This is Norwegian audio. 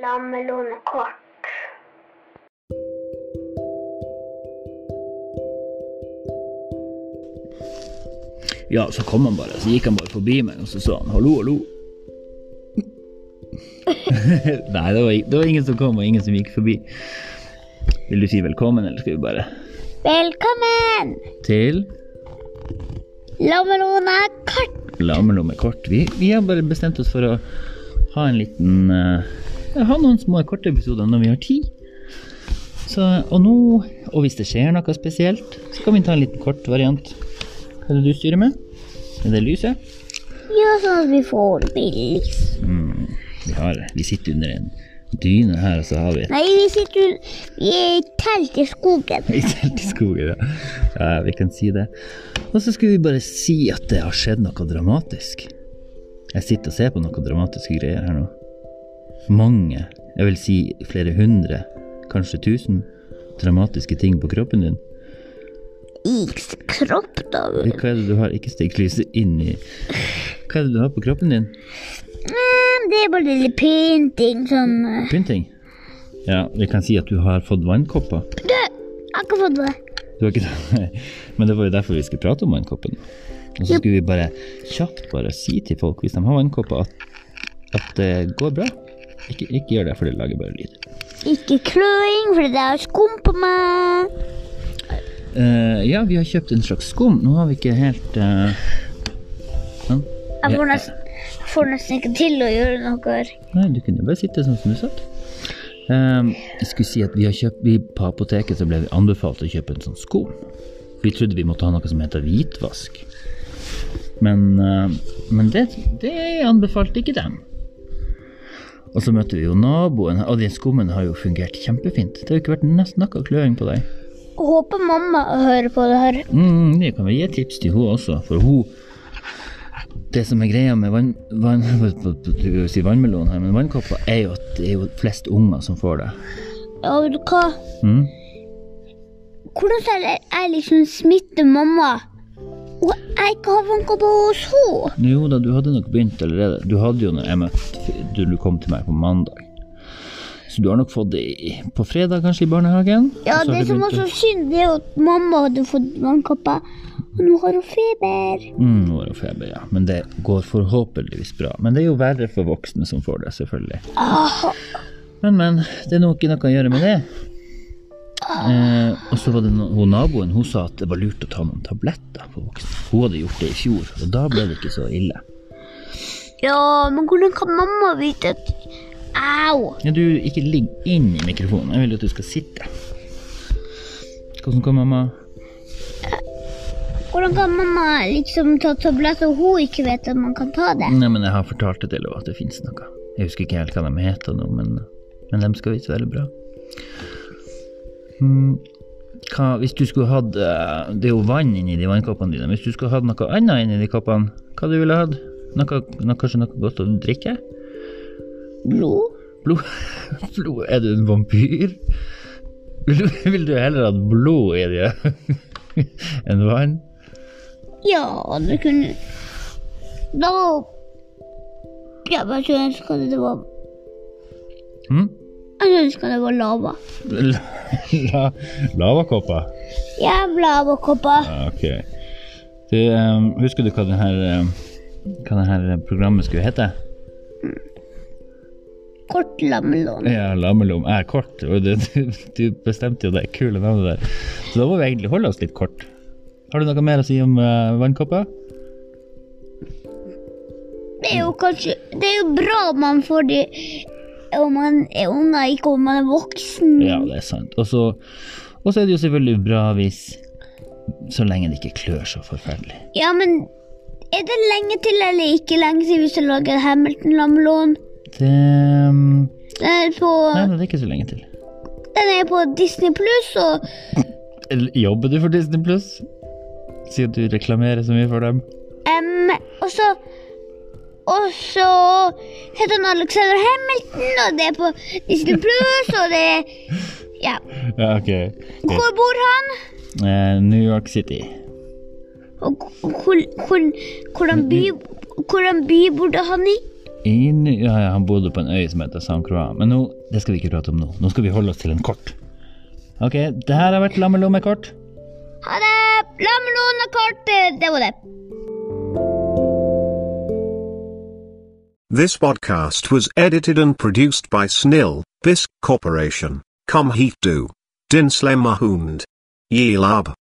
lammelånekort. Ja, så kom han bare, så gikk han bare forbi meg, og så sa han hallo, hallo. Nei, det var, det var ingen som kom, og ingen som gikk forbi. Vil du si velkommen, eller skal vi bare Velkommen! til Lammelommekort. Lammelommekort? Vi, vi har bare bestemt oss for å ha en liten eh, ja, har noen små korte episoder når vi har tid. Så, og nå, og hvis det skjer noe spesielt, så kan vi ta en liten kort variant. Hva er det du styrer med? Er det lyset? Ja, sånn at vi får billig. Mm, vi, har, vi sitter under en dyne her, og så har vi Nei, vi sitter Vi er i telt i skogen. i telt i skogen. Ja. ja, vi kan si det. Og så skulle vi bare si at det har skjedd noe dramatisk. Jeg sitter og ser på noen dramatiske greier her nå. Mange, jeg vil si flere hundre, kanskje tusen, dramatiske ting på kroppen din. I kropp, da. Hva er det du har? Ikke stikk lyset inn i Hva er det du har på kroppen din? Mm, Det er bare litt pynting, sånn eh. Pynting? Ja, vi kan si at du har fått vannkopper. Du, jeg har ikke fått det. Du har ikke det? Men det var jo derfor vi skulle prate om vannkoppen. Og så skulle vi bare kjapt bare si til folk hvis de har vannkopper at, at det går bra. Ikke, ikke gjør det, for det lager bare lyd. Ikke kløing, for det er skum på meg. Uh, ja, vi har kjøpt en slags skum. Nå har vi ikke helt uh, sånn. Jeg får nesten, jeg får nesten ikke til å gjøre noe. Nei, du kunne bare sitte sånn som du satt. Um, jeg skulle si at vi har kjøpt, vi På apoteket så ble vi anbefalt å kjøpe en sånn skum. Vi trodde vi måtte ha noe som heter hvitvask. Men, eh, men det, det anbefalte ikke dem. Og så møtte vi jo naboen, og den skummen har jo fungert kjempefint. Det har jo ikke vært nesten noe kløing på deg. Håper mamma hører på det her. Mm, det kan vi gi tips til hun også, for hun Det som er greia med vann, vann, si vannmelon her, men vannkopper, er jo at det er jo flest unger som får det. Ja, vet du hva? Mm? Hvordan skal jeg liksom smitte mamma? Og jeg ikke har på henne. Jo da, du hadde nok begynt allerede. Du hadde jo når jeg møtte du, du kom til meg på mandag. Så du har nok fått det i, på fredag, kanskje, i barnehagen? Ja, Og så har det du som var begynt så å- synd, det er jo at mamma hadde fått vannkopper, og nå har hun feber. Mm, nå er det feber, ja. Men det går forhåpentligvis bra. Men det er jo verre for voksne som får det, selvfølgelig. Ah, Men, men. Det er nok ikke noe å gjøre med det. Eh, og så var det no hun naboen hun sa at det var lurt å ta noen tabletter på voksne. Hun hadde gjort det i fjor, og da ble det ikke så ille. ja, men hvordan kan mamma vite at Au! Ja, du, ikke ligg inn i mikrofonen. Jeg vil at du skal sitte. Hvordan kan mamma Hvordan kan mamma liksom ta tabletter og hun ikke vet at man kan ta det? Nei, men jeg har fortalt det til henne at det fins noe. Jeg husker ikke helt hva de heter nå, men, men de skal visst være bra. Hmm, hva, hvis du skulle hatt eh, Det er jo vann inni de vannkoppene dine. Hvis du skulle hatt noe annet inni de koppene, hva du ville hatt? Noe, noe, kanskje noe godt å drikke? Blod? Blod? blod? Er du en vampyr? Vil du, vil du heller ha blod i det enn vann? Ja, det kunne Da Jeg bare skulle ønske det var mm? Jeg ønska det var lava. La, lavakopper? Jævla lavakopper. Okay. Du, um, husker du hva det her, um, hva det her programmet skulle hete? Kort lammelom. Ja, Lammelom er kort, og du, du, du bestemte jo det kule navnet der. Så da må vi egentlig holde oss litt kort. Har du noe mer å si om uh, vannkopper? Det er jo kanskje Det er jo bra man får de om man er unger, ikke om man er voksen. Ja, det er sant. Og så og så er det jo selvfølgelig bra hvis Så lenge det ikke klør så forferdelig. Ja, men er det lenge til eller ikke lenge siden hvis du lager Hamilton-lammelån? Det ehm, Den er på, Nei, det er ikke så lenge til. den er på Disney Pluss, og Jobber du for Disney Pluss? Siden du reklamerer så mye for dem? Um, Og så og så heter han Alexander Hamilton, og det er på Disney Plus, og det er ja. ja okay. Hvor bor han? Uh, New York City. Og hvordan by, by, bodde han i? In, ja, han bodde på en øy som heter San Croix. Men nå, det skal vi ikke prate om nå. Nå skal vi holde oss til en kort. Ok, det her har vært lammelommekort. Ha det! Lammelommekort, det var det. This podcast was edited and produced by Snil, Bisk Corporation, Comheatdu, Dinslemahoond. Yeelab.